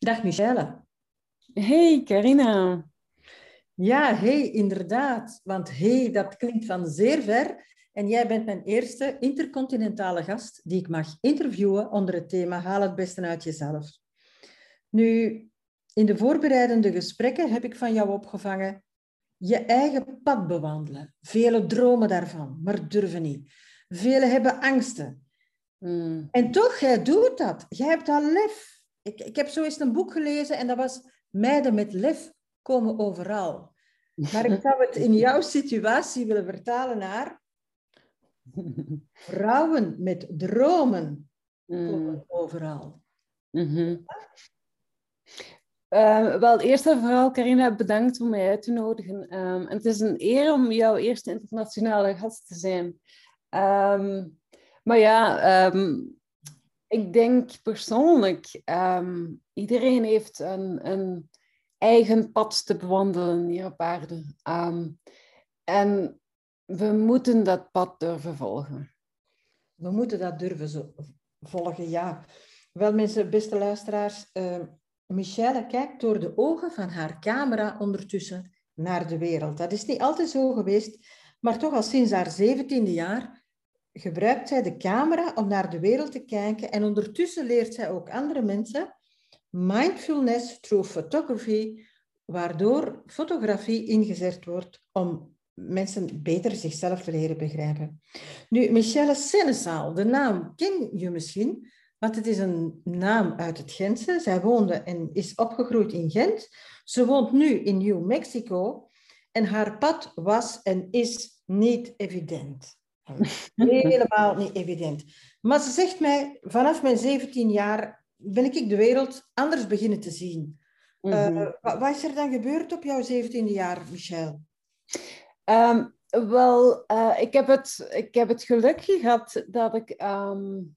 Dag Michelle. Hey Carina. Ja, hey, inderdaad. Want hey, dat klinkt van zeer ver. En jij bent mijn eerste intercontinentale gast die ik mag interviewen onder het thema Haal het beste uit jezelf. Nu, in de voorbereidende gesprekken heb ik van jou opgevangen je eigen pad bewandelen. Velen dromen daarvan, maar durven niet. Velen hebben angsten. Hmm. En toch, jij doet dat. Jij hebt al lef. Ik, ik heb zo eens een boek gelezen en dat was Meiden met lef komen overal. Maar ik zou het in jouw situatie willen vertalen naar vrouwen met dromen komen mm. overal. Mm wel, eerst en vooral, Carina, bedankt om mij uit te nodigen. Um, het is een eer om jouw eerste internationale gast te zijn. Um, maar ja, um, ik denk persoonlijk, um, iedereen heeft een, een, eigen pad te bewandelen hier op aarde. Um, en we moeten dat pad durven volgen. We moeten dat durven volgen, ja. Wel, beste luisteraars, uh, Michelle kijkt door de ogen van haar camera ondertussen naar de wereld. Dat is niet altijd zo geweest, maar toch al sinds haar zeventiende jaar gebruikt zij de camera om naar de wereld te kijken en ondertussen leert zij ook andere mensen mindfulness through photography, waardoor fotografie ingezet wordt om mensen beter zichzelf te leren begrijpen. Nu, Michelle Sennesaal, de naam ken je misschien, want het is een naam uit het Gentse. Zij woonde en is opgegroeid in Gent. Ze woont nu in New Mexico en haar pad was en is niet evident. Helemaal niet evident. Maar ze zegt mij, vanaf mijn 17 jaar ben ik de wereld anders beginnen te zien. Mm wat, is er dan gebeurd op jouw 17e jaar, Michel? Ehm, wel, uh, ik, heb het, ik heb het geluk gehad dat ik um,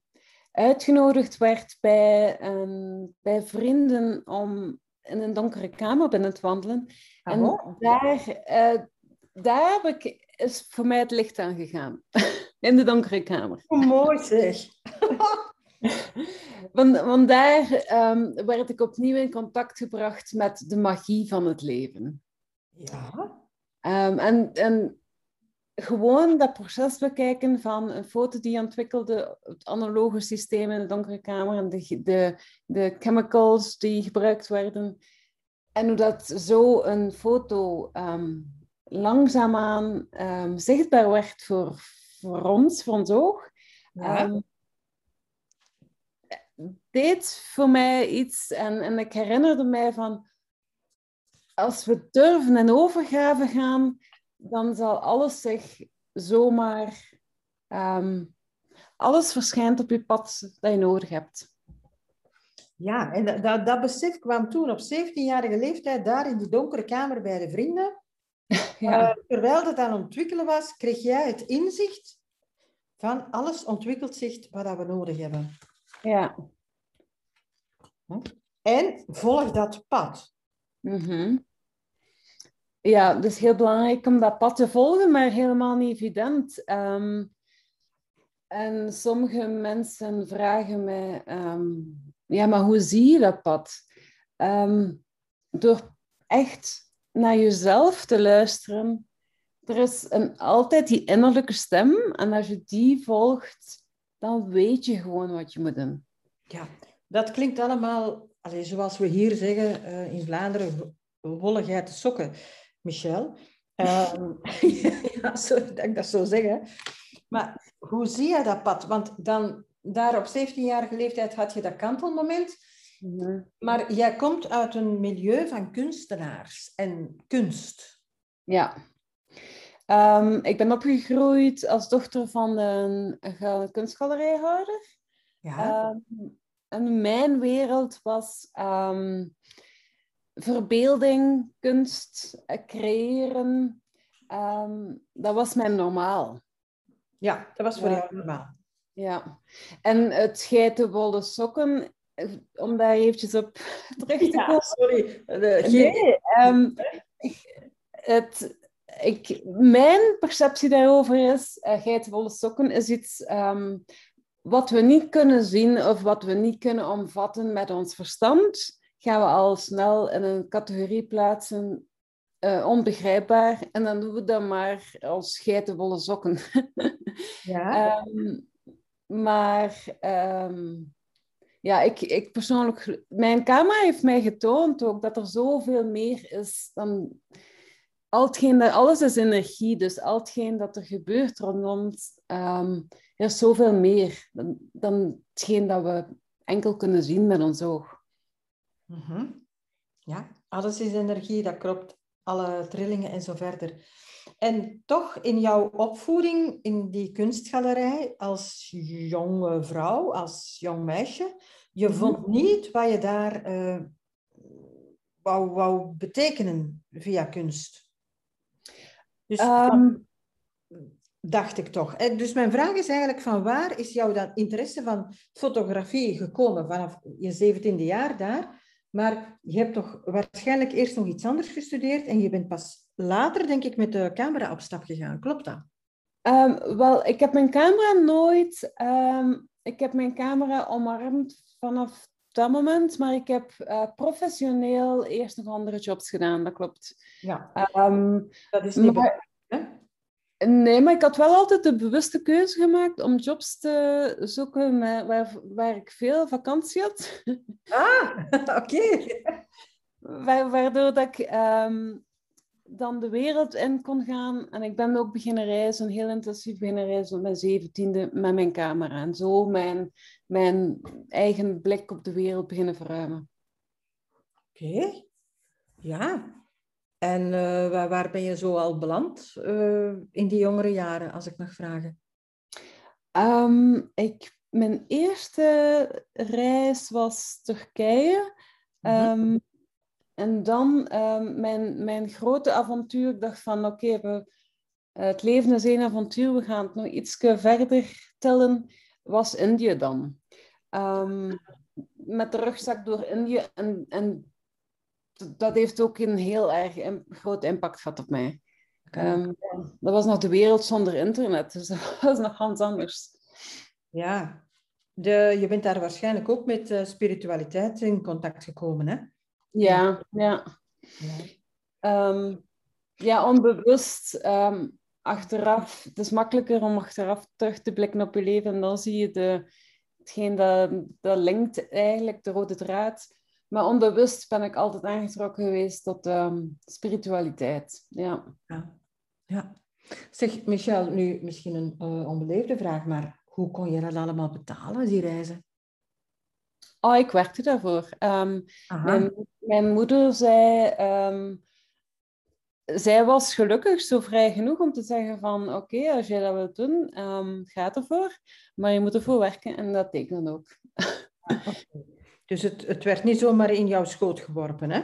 uitgenodigd werd bij, um, bij vrienden om in een donkere kamer binnen te wandelen. Ah, en daar, uh, daar heb ik is voor mij het licht aangegaan. In de donkere kamer. Hoe mooi zeg. want, want daar um, werd ik opnieuw in contact gebracht met de magie van het leven. Ja. Um, en, en gewoon dat proces bekijken van een foto die je ontwikkelde, het analoge systeem in de donkere kamer en de, de, de chemicals die gebruikt werden. En hoe dat zo een foto um, langzaamaan um, zichtbaar werd voor, voor ons, voor ons oog, ja. um, deed voor mij iets. En, en ik herinnerde mij van, als we durven en overgave gaan, dan zal alles zich zomaar... Um, alles verschijnt op je pad dat je nodig hebt. Ja, en dat, dat besef kwam toen op 17-jarige leeftijd daar in die donkere kamer bij de vrienden. Ja. Uh, terwijl dat aan ontwikkelen was, kreeg jij het inzicht van alles ontwikkelt zich wat we nodig hebben. Ja. En volg dat pad. Mm Ja, het is heel belangrijk om dat pad te volgen, maar helemaal niet evident. Um, en sommige mensen vragen mij, um, ja, maar hoe zie je dat pad? Um, door echt naar jezelf te luisteren. Er is een, altijd die innerlijke stem en als je die volgt, dan weet je gewoon wat je moet doen. Ja, dat klinkt allemaal, allez, zoals we hier zeggen uh, in Vlaanderen, wolligheid de sokken, Michel. Um, ja, sorry dat ik dat zo zeg. Maar hoe zie je dat pad? Want dan, daar op 17-jarige leeftijd had je dat kantelmoment. Maar jij komt uit een milieu van kunstenaars en kunst. Ja. Um, ik ben opgegroeid als dochter van een, een kunstgalerijhouder. Ja. Um, en mijn wereld was um, verbeelding, kunst, creëren. dat was mijn normaal. Ja, dat was voor jou normaal. Ja, en het geitenwolle sokken om daar eventjes op terug te komen. sorry. nee, um, het, ik, mijn perceptie daarover is, uh, geitenwolle sokken is iets um, wat we niet kunnen zien of wat we niet kunnen omvatten met ons verstand. gaan we al snel in een categorie plaatsen uh, onbegrijpbaar. En dan doen we dat maar als geitenwolle sokken. Ja. um, maar um, ja, ik, ik persoonlijk... Mijn camera heeft mij getoond ook dat er zoveel meer is dan... Al hetgeen, alles is energie, dus al hetgeen dat er gebeurt rondom um, er is zoveel meer dan, dan hetgeen dat we enkel kunnen zien met ons oog. -hmm. Ja, alles is energie, dat klopt alle trillingen en zo verder. En toch in jouw opvoeding in die kunstgalerij als jonge vrouw, als jong meisje, je mhm. vond niet wat je daar uh, wou, wou betekenen via kunst. Dus um, dacht ik toch. En dus mijn vraag is eigenlijk van waar is jouw dan interesse van fotografie gekomen vanaf je zeventiende jaar daar? Maar je hebt toch waarschijnlijk eerst nog iets anders gestudeerd en je bent pas later, denk ik, met de camera op stap gegaan. Klopt dat? Um, wel, ik heb mijn camera nooit... Um, ik heb mijn camera omarmd vanaf dat moment, maar ik heb uh, professioneel eerst nog andere jobs gedaan, dat klopt. Ja, um, dat is niet maar, Nee, maar ik had wel altijd de bewuste keuze gemaakt om jobs te zoeken met, waar, waar ik veel vakantie had. Ah, oké. Waardoor dat ik um, dan de wereld in kon gaan. En ik ben ook beginnen reizen, heel intensief beginnen reizen op mijn zeventiende met mijn camera. En zo mijn, mijn eigen blik op de wereld beginnen verruimen. Oké, ja. En uh, waar, waar, ben je zo al beland uh, in die jongere jaren, als ik mag vragen? Um, ik, mijn eerste reis was Turkije. Um, en dan um, mijn, mijn grote avontuur. Ik dacht van oké, okay, het leven is één avontuur. We gaan het nog iets verder tellen. Was Indië dan. met de rugzak door Indië. En, en dat heeft ook een heel erg een groot impact gehad op mij. Um, dat was nog de wereld zonder internet, dus dat was nog ganz anders. Ja, de, je bent daar waarschijnlijk ook met uh, spiritualiteit in contact gekomen, hè? Ja, ja. Ja, um, ja onbewust. Um, achteraf, het is makkelijker om achteraf terug te blikken op je leven en dan zie je de, hetgeen dat, dat linkt eigenlijk, de rode draad. Maar onbewust ben ik altijd aangetrokken geweest tot um, spiritualiteit. Ja. ja. ja. Zeg, Michel, nu misschien een uh, onbeleefde vraag, maar hoe kon je dat allemaal betalen, die reizen? Oh, ik werkte daarvoor. Um, mijn, mijn, moeder zei... Um, zij was gelukkig zo vrij genoeg om te zeggen van... Oké, als jij dat wilt doen, um, ga ervoor. Maar je moet ervoor werken en dat deed ik dan ook. Ah, dus het, het werd niet zomaar in jouw schoot geworpen, hè?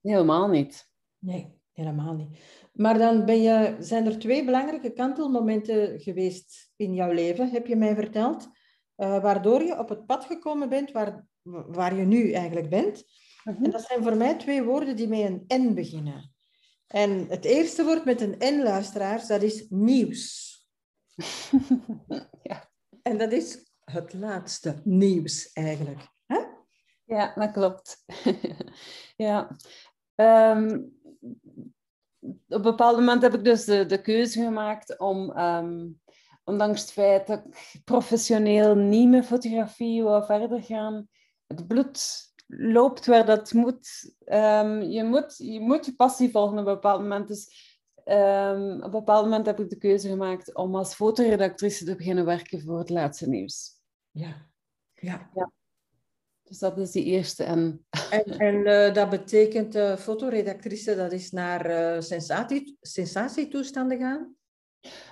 Helemaal niet. Nee, helemaal niet. Maar dan ben je, zijn er twee belangrijke kantelmomenten geweest in jouw leven, heb je mij verteld, uh, waardoor je op het pad gekomen bent waar, waar je nu eigenlijk bent. Mhm. En dat zijn voor mij twee woorden die met een N beginnen. En het eerste woord met een N, luisteraars, dat is nieuws. ja. En dat is het laatste nieuws eigenlijk. Ja, dat klopt. ja. Um, op een bepaald moment heb ik dus de, de keuze gemaakt om, um, ondanks het feit dat ik professioneel niet met fotografie wil verder gaan, het bloed loopt waar dat moet. Um, je, moet je moet je passie volgen op een bepaald moment. Dus um, op een bepaald moment heb ik de keuze gemaakt om als fotoredactrice te beginnen werken voor het laatste nieuws. Ja, ja. ja. Dus dat is die eerste. En, en, en uh, dat betekent uh, fotoredactrice, dat is naar uh, sensatie, sensatietoestanden gaan?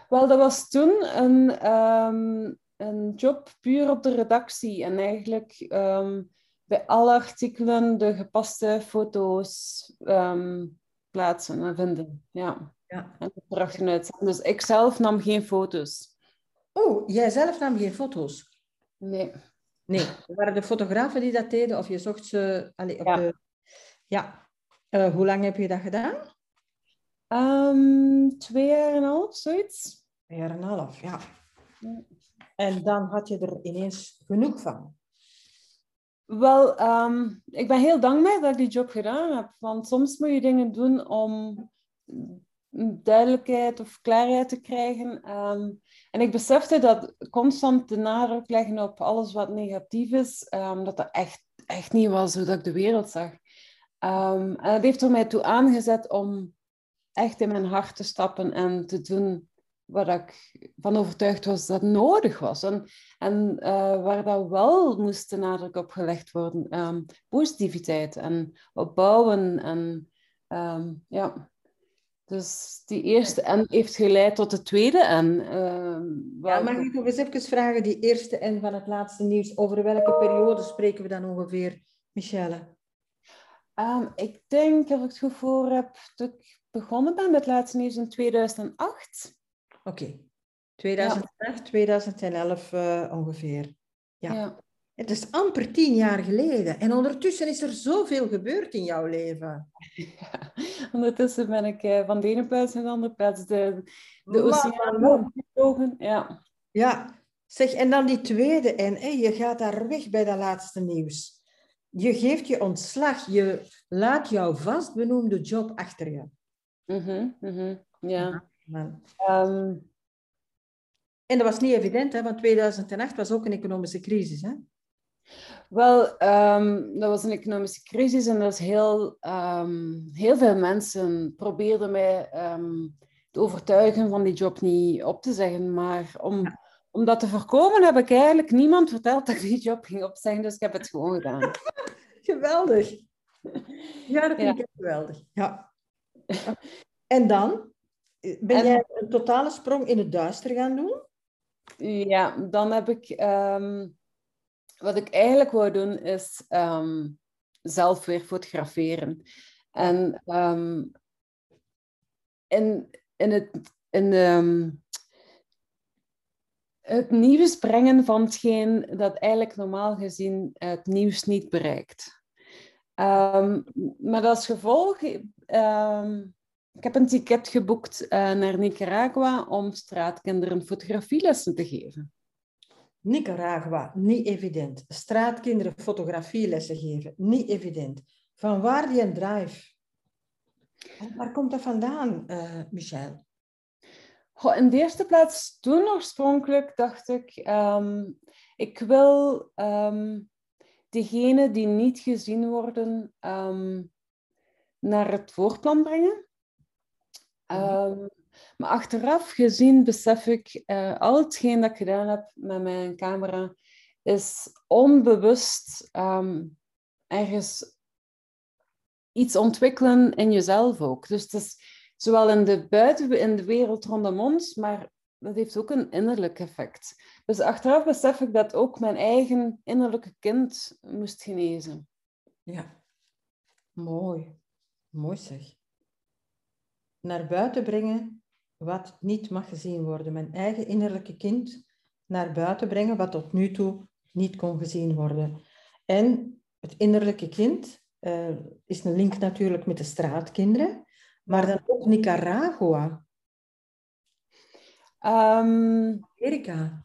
Wel, dat was toen een, um, een job puur op de redactie. En eigenlijk um, bij alle artikelen de gepaste foto's um, plaatsen en vinden. Ja. ja. En erachter uit. Dus ik zelf nam geen foto's. Oh, jij zelf nam geen foto's? Nee. Nee, waren de fotografen die dat deden of je zocht ze... Allez, op ja. De... ja. Uh, hoe lang heb je dat gedaan? Um, twee jaar en een half, zoiets. Twee jaar en een half, ja. En dan had je er ineens genoeg van. Wel, ehm, ik ben heel dankbaar dat ik die job gedaan heb. Want soms moet je dingen doen om duidelijkheid of klaarheid te krijgen. Ehm, en ik besefte dat constant de nadruk leggen op alles wat negatief is, um, dat dat echt, echt niet was hoe dat ik de wereld zag. en dat heeft er mij toe aangezet om echt in mijn hart te stappen en te doen waar ik van overtuigd was dat nodig was. En, en uh, waar dat wel moest de nadruk op gelegd worden. Um, positiviteit en opbouwen. En um, ja. Dus die eerste N heeft geleid tot de tweede N. Uh, ja, mag ik nog eens even vragen, die eerste N van het laatste nieuws, over welke periode spreken we dan ongeveer, Michelle? Um, ik denk, als ik het goed voor heb, dat ik begonnen ben met het laatste nieuws in 2008. Oké. 2008, 2011 uh, ongeveer. Ja. ja. Het is amper tien jaar geleden. En ondertussen is er zoveel gebeurd in jouw leven. Ja, ondertussen ben ik uh, van de ene plaats naar de andere plaats de, de oceaan gevlogen. Ja. ja, zeg, en dan die tweede. En hey, je gaat daar weg bij dat laatste nieuws. Je geeft je ontslag. Je laat jouw vastbenoemde job achter je. Mm -hmm, ja. Um, en dat was niet evident, hè, want 2008 was ook een economische crisis. Hè? Wel, um, dat was een economische crisis en dat is heel, um, heel veel mensen probeerden mij te overtuigen van die job niet op te zeggen. Maar om, om dat te voorkomen heb ik eigenlijk niemand verteld dat ik die job ging opzeggen, dus ik heb het gewoon gedaan. geweldig. Ja, dat vind ik geweldig. Ja. En dan? Ben jij een totale sprong in het duister gaan doen? Ja, dan heb ik... Ehm, wat ik eigenlijk wou doen, is ehm, zelf weer fotograferen. En um, in, in het... In, het nieuws brengen van hetgeen dat eigenlijk normaal gezien het nieuws niet bereikt. Um, maar als gevolg ik heb een ticket geboekt uh, naar Nicaragua om straatkinderen fotografielessen te geven. Nicaragua, niet evident. Straatkinderen fotografielessen geven, niet evident. Van waar die een drive? Waar komt dat vandaan, uh, Michel? Goh, in de eerste plaats, toen oorspronkelijk dacht ik, um, ik wil um, diegenen die niet gezien worden um, naar het voorplan brengen. Um, maar achteraf gezien besef ik, uh, al hetgeen dat ik gedaan heb met mijn camera, is onbewust um, ergens iets ontwikkelen in jezelf ook. Dus het is zowel in de buiten, in de wereld rondom ons, maar dat heeft ook een innerlijk effect. Dus achteraf besef ik dat ook mijn eigen innerlijke kind moest genezen. Ja, mooi. Mooi zeg naar buiten brengen wat niet mag gezien worden. Mijn eigen innerlijke kind naar buiten brengen wat tot nu toe niet kon gezien worden. En het innerlijke kind uh, is een link natuurlijk met de straatkinderen, maar dan ook Nicaragua. Um, Amerika.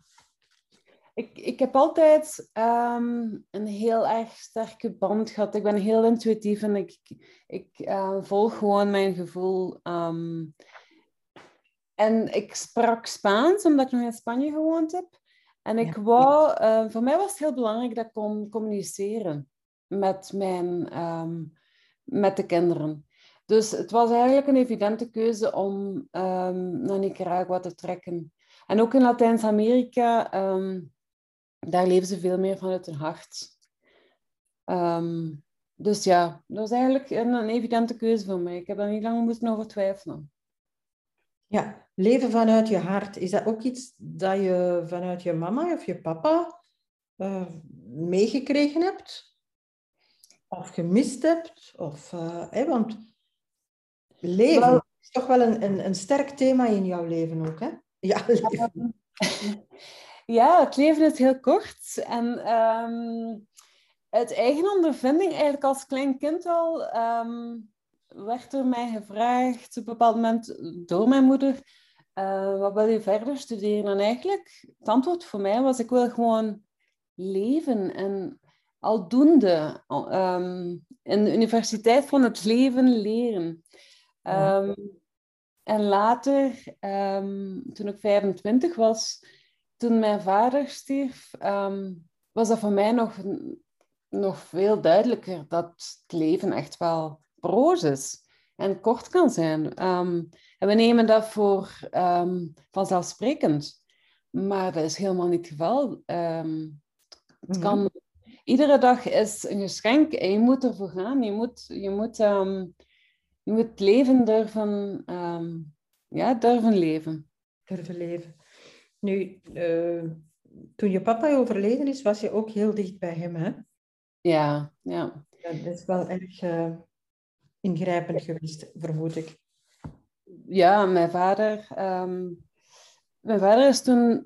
Ik, ik heb altijd um, een heel erg sterke band gehad. Ik ben heel intuïtief en ik, ik uh, volg gewoon mijn gevoel. Um, en ik sprak Spaans omdat ik nog in Spanje gewoond heb. En ik ja. wou, uh, voor mij was het heel belangrijk dat ik kon communiceren met, mijn, um, met de kinderen. Dus het was eigenlijk een evidente keuze om naar Nicaragua te trekken. En ook in Latijns-Amerika daar leven ze veel meer vanuit hun hart. Um, dus ja, dat was eigenlijk een, een, evidente keuze voor mij. Ik heb daar niet lang moeten over twijfelen. Ja, leven vanuit je hart. Is dat ook iets dat je vanuit je mama of je papa uh, meegekregen hebt? Of gemist hebt? Of, uh, want leven wel, is toch wel een, een, een sterk thema in jouw leven ook, hè? Ja, leven. Ja, het leven is heel kort. En um, uit eigen ondervinding, eigenlijk als klein kind al, um, werd er mij gevraagd op een bepaald moment door mijn moeder, uh, wat wil je verder studeren? En eigenlijk, het antwoord voor mij was, ik wil gewoon leven. En aldoende um, in de Universiteit van het Leven leren. Um, En later, toen ik 25 was, toen mijn vader stierf, was dat voor mij nog, nog veel duidelijker dat het leven echt wel broos is en kort kan zijn. en we nemen dat voor vanzelfsprekend. Maar dat is helemaal niet het geval. Mhm. kan, iedere dag is een geschenk en je moet ervoor gaan. Je moet, je moet, je moet leven durven, um, ja, durven leven. Durven leven. Nu, uh, toen je papa overleden is, was je ook heel dicht bij hem, hè? Ja, ja. Dat is wel erg uh, ingrijpend geweest, vermoed ik. Ja, mijn vader... Um, mijn vader is toen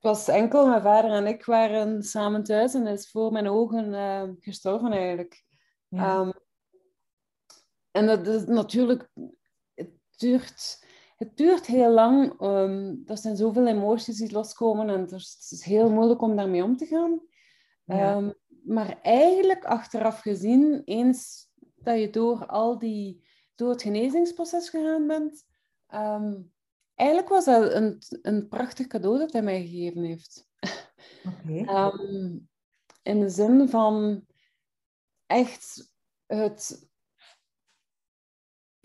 was enkel mijn vader en ik waren samen thuis en is voor mijn ogen uh, gestorven eigenlijk. Um, en dat is natuurlijk, het duurt, het duurt heel lang. Um, er zijn zoveel emoties die loskomen en het is heel moeilijk om daarmee om te gaan. Um, maar eigenlijk achteraf gezien, eens dat je door al die, door het genezingsproces gegaan bent, Eigenlijk was dat een, een prachtig cadeau dat hij mij gegeven heeft. Okay. Ehm, in de zin van echt het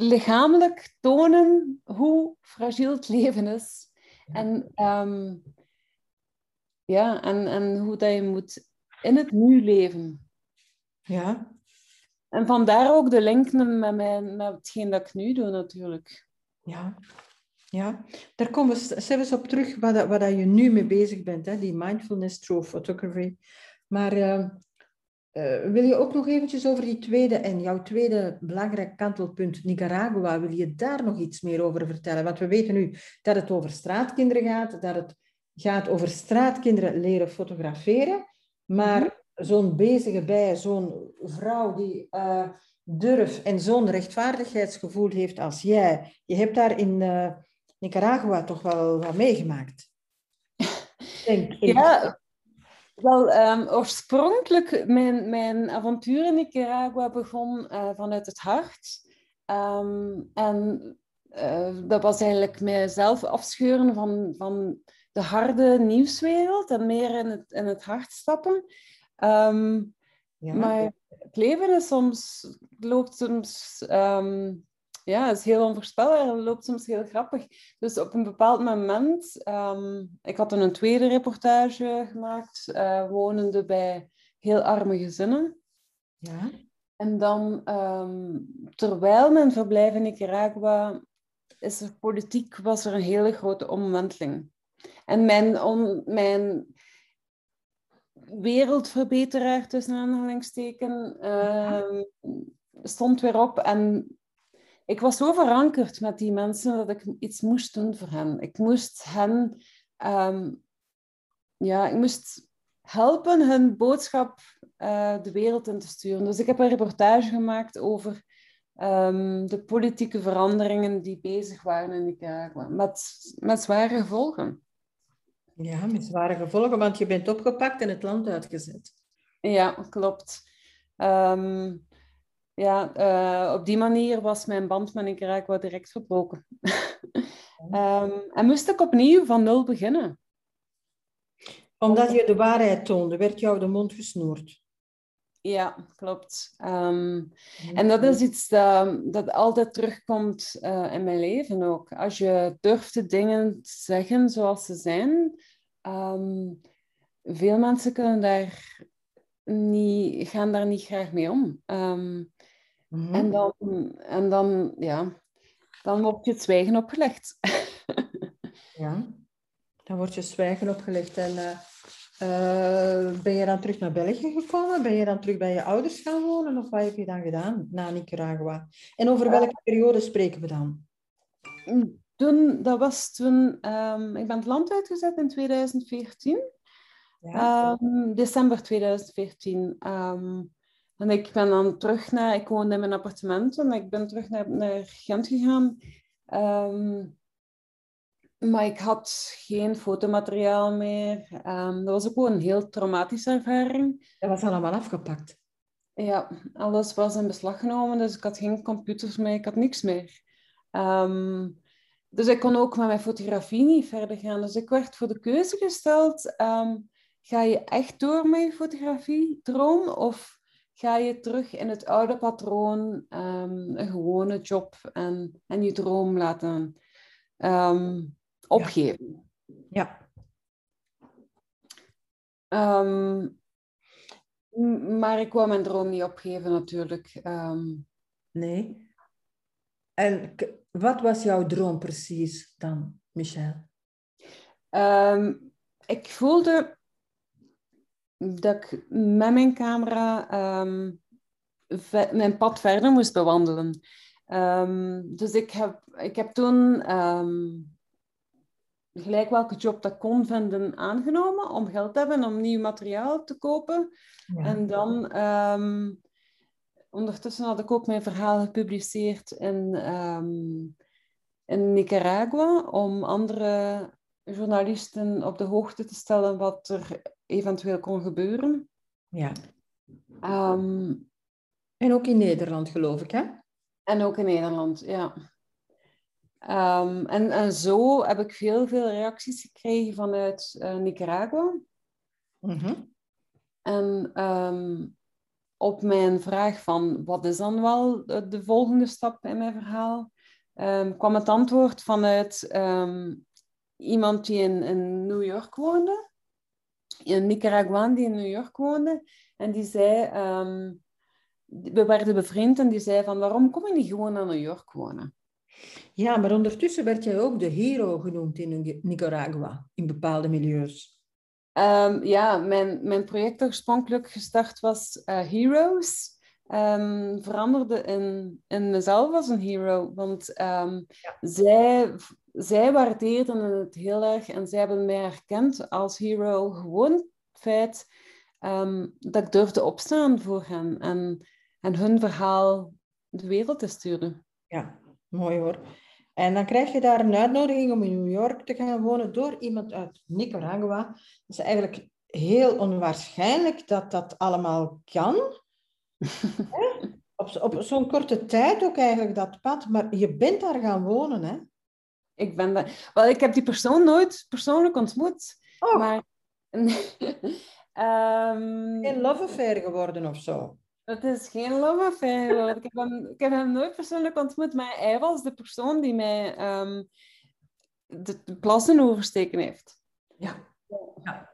lichamelijk tonen hoe fragiel het leven is. En, um, ja, en, en hoe dat je moet in het nu leven. Ja. En vandaar ook de link met, mijn, met hetgeen dat ik nu doe natuurlijk. Ja, ja, daar komen we zelfs op terug wat, wat je nu mee bezig bent, hè? die mindfulness through photography. Maar uh, wil je ook nog eventjes over die tweede en jouw tweede belangrijk kantelpunt, Nicaragua, wil je daar nog iets meer over vertellen? Want we weten nu dat het over straatkinderen gaat, dat het gaat over straatkinderen leren fotograferen, maar mhm. zo'n bezige bij, zo'n vrouw die uh, durf en zo'n rechtvaardigheidsgevoel heeft als jij, je hebt daar in... Nicaragua toch wel wat meegemaakt. Denk ik. Ja, wel, um, oorspronkelijk, mijn, mijn avontuur in Nicaragua begon uh, vanuit het hart. Um, en uh, dat was eigenlijk mijzelf afscheuren van, van de harde nieuwswereld en meer in het, in het hart stappen. Um, ja. Maar het leven is soms, loopt soms ja, het is heel onvoorspelbaar en loopt soms heel grappig. Dus op een bepaald moment, um, ik had een tweede reportage gemaakt, uh, wonende bij heel arme gezinnen. Ja. En dan, um, terwijl mijn verblijf in Nicaragua is er politiek, was er een hele grote omwenteling. En mijn, on, mijn wereldverbeteraar, tussen aanhalingstekens, uh, stond weer op en ik was zo verankerd met die mensen dat ik iets moest doen voor hen. Ik moest hen, ehm, ja, ik moest helpen hun boodschap uh, de wereld in te sturen. Dus ik heb een reportage gemaakt over um, de politieke veranderingen die bezig waren in Nicaragua, met, met zware gevolgen. Ja, met zware gevolgen, want je bent opgepakt en het land uitgezet. Ja, klopt. Um, ja, uh, op die manier was mijn band met Nicaragua direct verbroken. um, en moest ik opnieuw van nul beginnen. Omdat je de waarheid toonde, werd jou de mond gesnoerd. Ja, klopt. Um, en dat is iets dat, dat altijd terugkomt uh, in mijn leven ook. Als je durft de dingen te zeggen zoals ze zijn, um, veel mensen kunnen daar niet, gaan daar niet graag mee om. Um, Mhm. En, dan, en dan, ja, dan wordt je zwijgen opgelegd. ja, dan wordt je zwijgen opgelegd. En uh, uh, ben je dan terug naar België gekomen? Ben je dan terug bij je ouders gaan wonen? Of wat heb je dan gedaan na Nicaragua? En over welke periode spreken we dan? Toen, dat was toen... Um, ik ben het land uitgezet in 2014. Ja. Um, december 2014. Um, en ik ben dan terug naar, ik woonde in mijn appartement en ik ben terug naar, naar Gent gegaan. Um, maar ik had geen fotomateriaal meer. Ehm, dat was ook gewoon een heel traumatische ervaring. Dat was allemaal afgepakt. Ja, alles was in beslag genomen, dus ik had geen computers meer, ik had niks meer. Ehm, dus ik kon ook met mijn fotografie niet verder gaan. Dus ik werd voor de keuze gesteld, ehm, ga je echt door met je fotografie-droom of ga je terug in het oude patroon, um, een gewone job en, en je droom laten opgeven? Ja. maar ik wou mijn droom niet opgeven natuurlijk. nee. En wat was jouw droom precies dan, Michel? Ik voelde dat ik met mijn camera um, mijn pad verder moest bewandelen. Um, dus ik heb, ik heb toen gelijk welke job dat kon vinden aangenomen om geld te hebben om nieuw materiaal te kopen. Ja. En dan ondertussen had ik ook mijn verhaal gepubliceerd in, in Nicaragua om andere journalisten op de hoogte te stellen wat er eventueel kon gebeuren. Ja. Um, en ook in Nederland, geloof ik, hè? En ook in Nederland, ja. Um, en, en zo heb ik veel, veel reacties gekregen vanuit uh, Nicaragua. Mm -hmm. En um, op mijn vraag van wat is dan wel de, volgende stap in mijn verhaal, um, kwam het antwoord vanuit um, iemand die in, in, New York woonde, een Nicaraguaan die in New York woonde, en die zei, um, we werden bevriend en die zei van waarom kom je niet gewoon naar New York wonen? Ja, maar ondertussen werd jij ook de hero genoemd in Nicaragua, in bepaalde milieus. Um, ja, mijn, mijn project oorspronkelijk gestart was uh, Heroes. Um, veranderde in, in mezelf als een hero. Want um, ja. zij, zij waardeerden het heel erg en zij hebben mij herkend als hero. Gewoon het feit dat ik durfde opstaan voor hen en, en hun verhaal de wereld te sturen. Ja, mooi hoor. En dan krijg je daar een uitnodiging om in New York te gaan wonen door iemand uit Nicaragua. Dat is eigenlijk heel onwaarschijnlijk dat dat allemaal kan. op, op zo'n korte tijd ook eigenlijk dat pad. Maar je bent daar gaan wonen, hè? Ik ben. Wel, ik heb die persoon nooit persoonlijk ontmoet. Oh. Maar... um... Geen love affair geworden of zo? Het is geen love affair Ik heb, hem, ik heb hem nooit persoonlijk ontmoet, maar hij was de persoon die mij um, de, de plassen oversteken heeft. Ja. ja.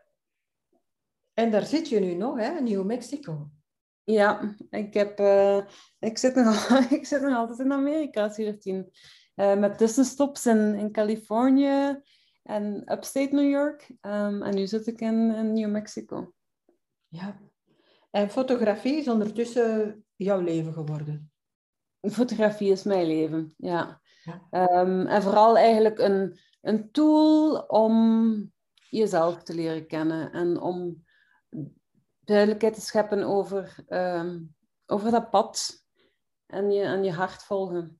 En daar zit je nu nog, hè? New Mexico. Ja, ik, heb, uh, ik, zit nog, ik zit nog altijd in Amerika, 14. Uh, met tussenstops in, in Californië en upstate New York. Um, en nu zit ik in, in New Mexico. Ja, en fotografie is ondertussen jouw leven geworden? Fotografie is mijn leven, ja. Ehm, en vooral eigenlijk een, een tool om jezelf te leren kennen en om duidelijkheid te scheppen over, ehm, over dat pad en je, en je hart volgen.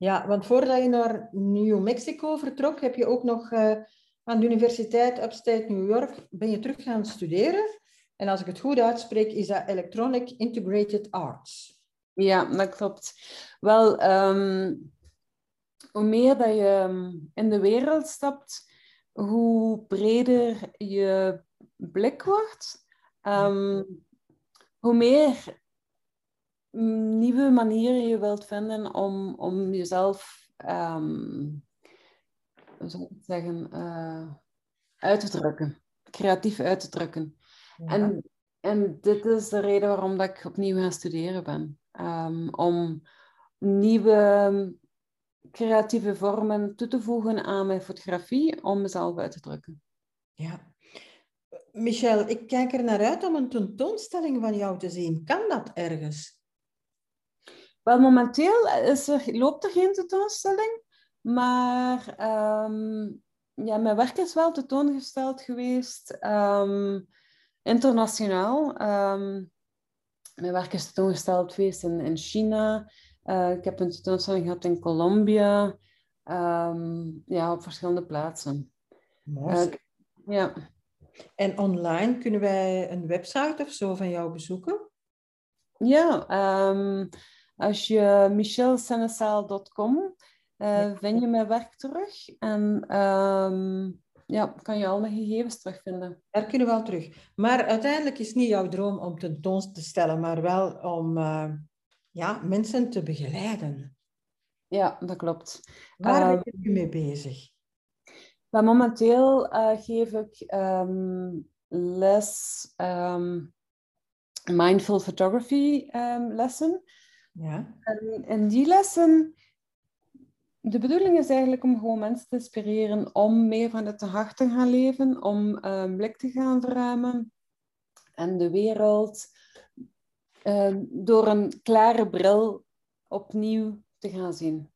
Ja, want voordat je naar New Mexico vertrok, heb je ook nog uh, aan de Universiteit Upstate New York, ben je terug gaan studeren. En als ik het goed uitspreek, is dat Electronic Integrated Arts. Ja, dat klopt. Wel, ehm, hoe meer dat je ehm, in de wereld stapt, hoe breder je blik wordt. Um, hoe meer nieuwe manieren je wilt vinden om, om jezelf, um, hoe zou ik zeggen, uh, uit te drukken. Creatief uit te drukken. En, en dit is de reden waarom dat ik opnieuw gaan studeren ben. Um, om nieuwe creatieve vormen toe te voegen aan mijn fotografie om mezelf uit te drukken. Ja. Michel, ik kijk er naar uit om een tentoonstelling van jou te zien. Kan dat ergens? Wel, momenteel is er, loopt er geen tentoonstelling, maar um, ja, mijn werk is wel tentoongesteld geweest. Um, internationaal. Um, mijn werk is tentoongesteld geweest in, in China. Uh, ik heb een tentoonstelling gehad in Colombia. ehm, ja, op verschillende plaatsen. Mooi. Eh, ja. En online kunnen wij een website of zo van jou bezoeken? Ja, ehm, als je michelsenesaal.com uh, vind je mijn werk terug en ehm, ja, kan je al mijn gegevens terugvinden. Daar kunnen we wel terug. Maar uiteindelijk is niet jouw droom om tentoon te stellen, maar wel om uh, ja, mensen te begeleiden. Ja, dat klopt. Waar ben je mee bezig? Maar momenteel uh, geef ik um, les um, mindful photography um, lessen. Ja. En die lessen, de bedoeling is eigenlijk om gewoon mensen te inspireren om meer vanuit de hart te gaan leven, om um, blik te gaan verruimen en de wereld um, door een klare bril opnieuw te gaan zien.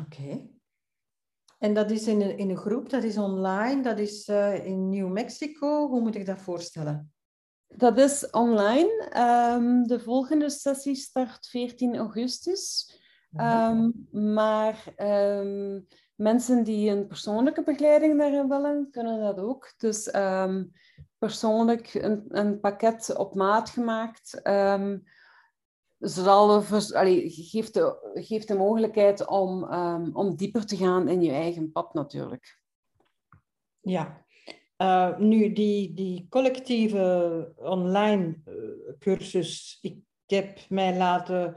Oké. Okay. En dat is in een, in een groep, dat is online, dat is uh, in New Mexico. Hoe moet ik dat voorstellen? Dat is online. Um, de volgende sessie start 14 augustus. Um, maar um, mensen die een persoonlijke begeleiding daarin willen, kunnen dat ook. Dus persoonlijk een, een, pakket op maat gemaakt. Zal allee, geeft, de, geeft de mogelijkheid om, om dieper te gaan in je eigen pad natuurlijk. Ja, uh, nu, die, die collectieve online uh, cursus, ik heb mij laten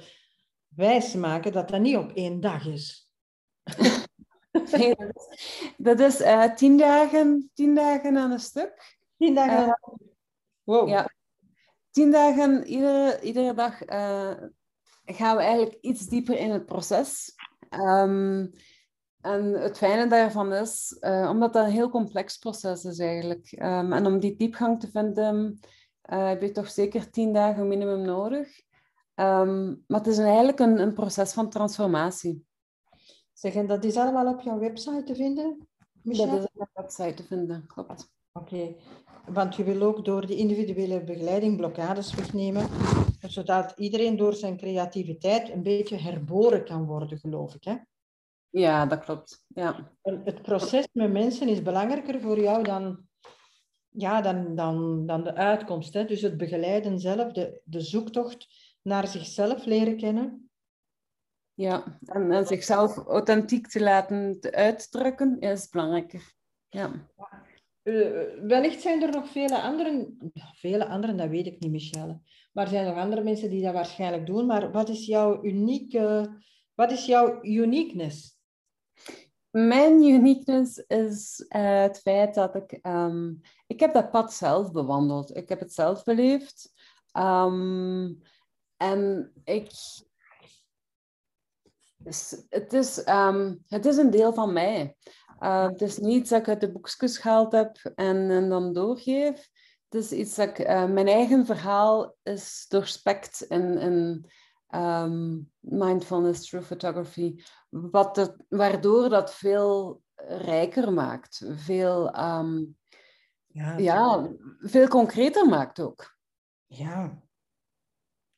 wijsmaken dat dat niet op één dag is. nee, dat is uh, tien, dagen, tien dagen aan een stuk. Tien dagen? wow. Ja, tien dagen, iedere, iedere dag gaan we eigenlijk iets dieper in het proces. Um, en het fijne daarvan is, uh, omdat dat een heel complex proces is eigenlijk. Um, en om die diepgang te vinden, uh, heb je toch zeker tien dagen minimum nodig. Um, maar het is eigenlijk een, een, proces van transformatie. Zeg, en dat is allemaal op jouw website te vinden? Michel? Dat is op mijn website te vinden, klopt. Oké, okay. want je wil ook door die individuele begeleiding blokkades wegnemen, zodat iedereen door zijn creativiteit een beetje herboren kan worden, geloof ik. Hè? Ja, dat klopt. Ja. Het proces met mensen is belangrijker voor jou dan, ja, dan, dan, dan de uitkomst. Hè? Dus het begeleiden zelf, de, de zoektocht naar zichzelf leren kennen. Ja, en, en zichzelf authentiek te laten uitdrukken is belangrijker. Ja. Uh, wellicht zijn er nog vele anderen, vele anderen, dat weet ik niet, Michelle. Maar er zijn nog andere mensen die dat waarschijnlijk doen. Maar wat is jouw unieke, wat is jouw uniqueness? Mijn uniqueness is uh, het feit dat ik... Um, ik heb dat pad zelf bewandeld. Ik heb het zelf beleefd. Um, en ik... Dus het, is, um, het is een deel van mij. Uh, het is niet dat ik uit de boekjes gehaald heb en, en dan doorgeef. Het is iets dat ik... Uh, mijn eigen verhaal is doorspekt in um, mindfulness through photography, wat het, waardoor dat veel rijker maakt, veel, um, ja, ja, veel concreter maakt ook. Ja,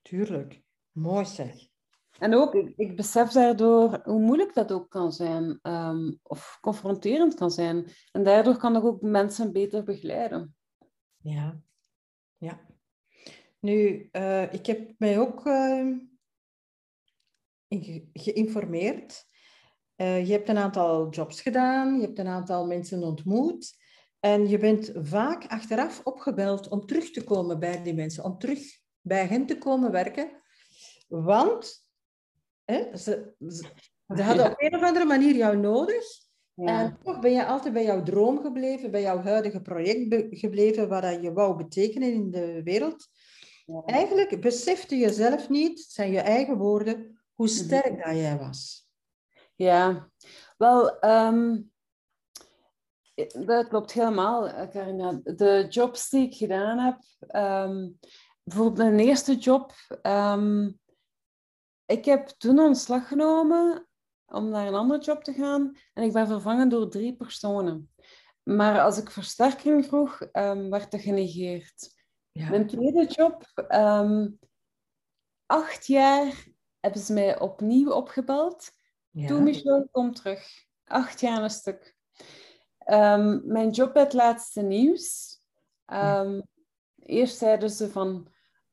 tuurlijk. Mooi zeg. En ook, ik, ik, besef daardoor hoe moeilijk dat ook kan zijn, um, of confronterend kan zijn. En daardoor kan ik ook mensen beter begeleiden. Ja, ja. Nu, uh, ik heb mij ook uh, geïnformeerd. Uh, je hebt een aantal jobs gedaan, je hebt een aantal mensen ontmoet. En je bent vaak achteraf opgebeld om terug te komen bij die mensen, om terug bij hen te komen werken. Want hè, ze, ze, hadden op een of andere manier jou nodig. Ja. En toch ben je altijd bij jouw droom gebleven, bij jouw huidige project gebleven, wat je wou betekenen in de wereld. Ja. Eigenlijk besefte je zelf niet, het zijn je eigen woorden, hoe mhm. sterk dat jij was. Ja, wel, um, dat klopt helemaal, Carina. De jobs die ik gedaan heb, um, bijvoorbeeld mijn eerste job, um, ik heb toen ontslag genomen om naar een andere job te gaan en ik ben vervangen door drie personen. Maar als ik versterking vroeg, werd dat genegeerd. Ja. Mijn tweede job, acht jaar hebben ze mij opnieuw opgebeld. Ja. Toen Michel, kom terug. Acht jaar een stuk. Ehm, mijn job het laatste nieuws. Um, Eerst zeiden ze van,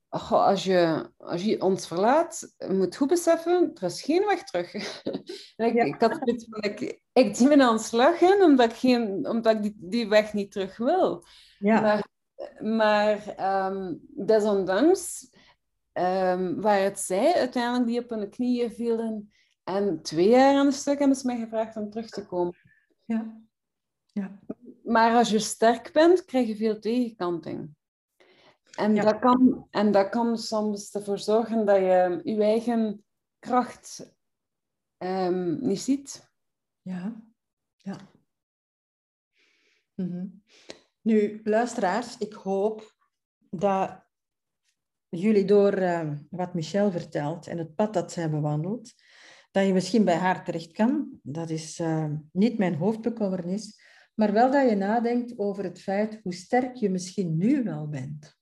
als, je, als je ons verlaat, moet goed beseffen, er is geen weg terug. en ik, ik had zoiets van, ik, ik zie me aan de slag in, omdat ik, geen, omdat ik die, die weg niet terug wil. Ja. Maar, maar um, desondanks um, waar het zij uiteindelijk die op hun knieën vielen en twee jaar aan de stuk hebben ze mij gevraagd om terug te komen. Ja. ja. Maar als je sterk bent, krijg je veel tegenkanting. En, dat kan, en dat kan soms ervoor zorgen dat je je eigen kracht um, niet ziet. Ja, ja. Mhm. Nu, luisteraars, ik hoop dat jullie door uh, wat Michel vertelt en het pad dat zij bewandelt, dat je misschien bij haar terecht kan. Dat is uh, niet mijn hoofdbekommernis, maar wel dat je nadenkt over het feit hoe sterk je misschien nu wel bent.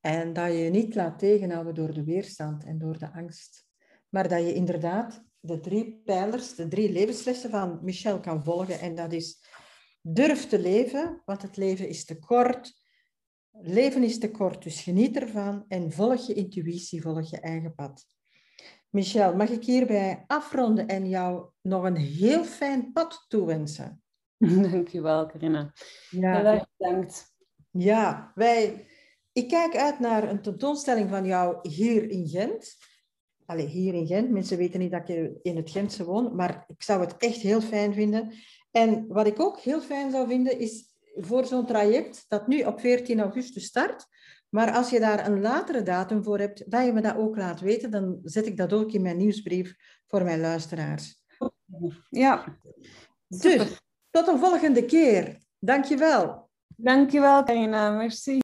En dat je je niet laat tegenhouden door de weerstand en door de angst. Maar dat je inderdaad de drie pijlers, de drie levenslessen van Michel kan volgen. En dat is durf te leven, want het leven is te kort. Leven is te kort, dus geniet ervan en volg je intuïtie, volg je eigen pad. Michel, mag ik hierbij afronden en jou nog een heel fijn pad toewensen? Dankjewel, Carina. Ja, Heel erg bedankt. Ja, wij ik kijk uit naar een tentoonstelling van jou hier in Gent. Allee, hier in Gent. Mensen weten niet dat ik in het Gentse woon, maar ik zou het echt heel fijn vinden. En wat ik ook heel fijn zou vinden, is voor zo'n traject dat nu op 14 augustus start. Maar als je daar een latere datum voor hebt, dat je me dat ook laat weten, dan zet ik dat ook in mijn nieuwsbrief voor mijn luisteraars. Ja. Dus, tot een volgende keer. Dankjewel. Dankjewel, Carina. Merci.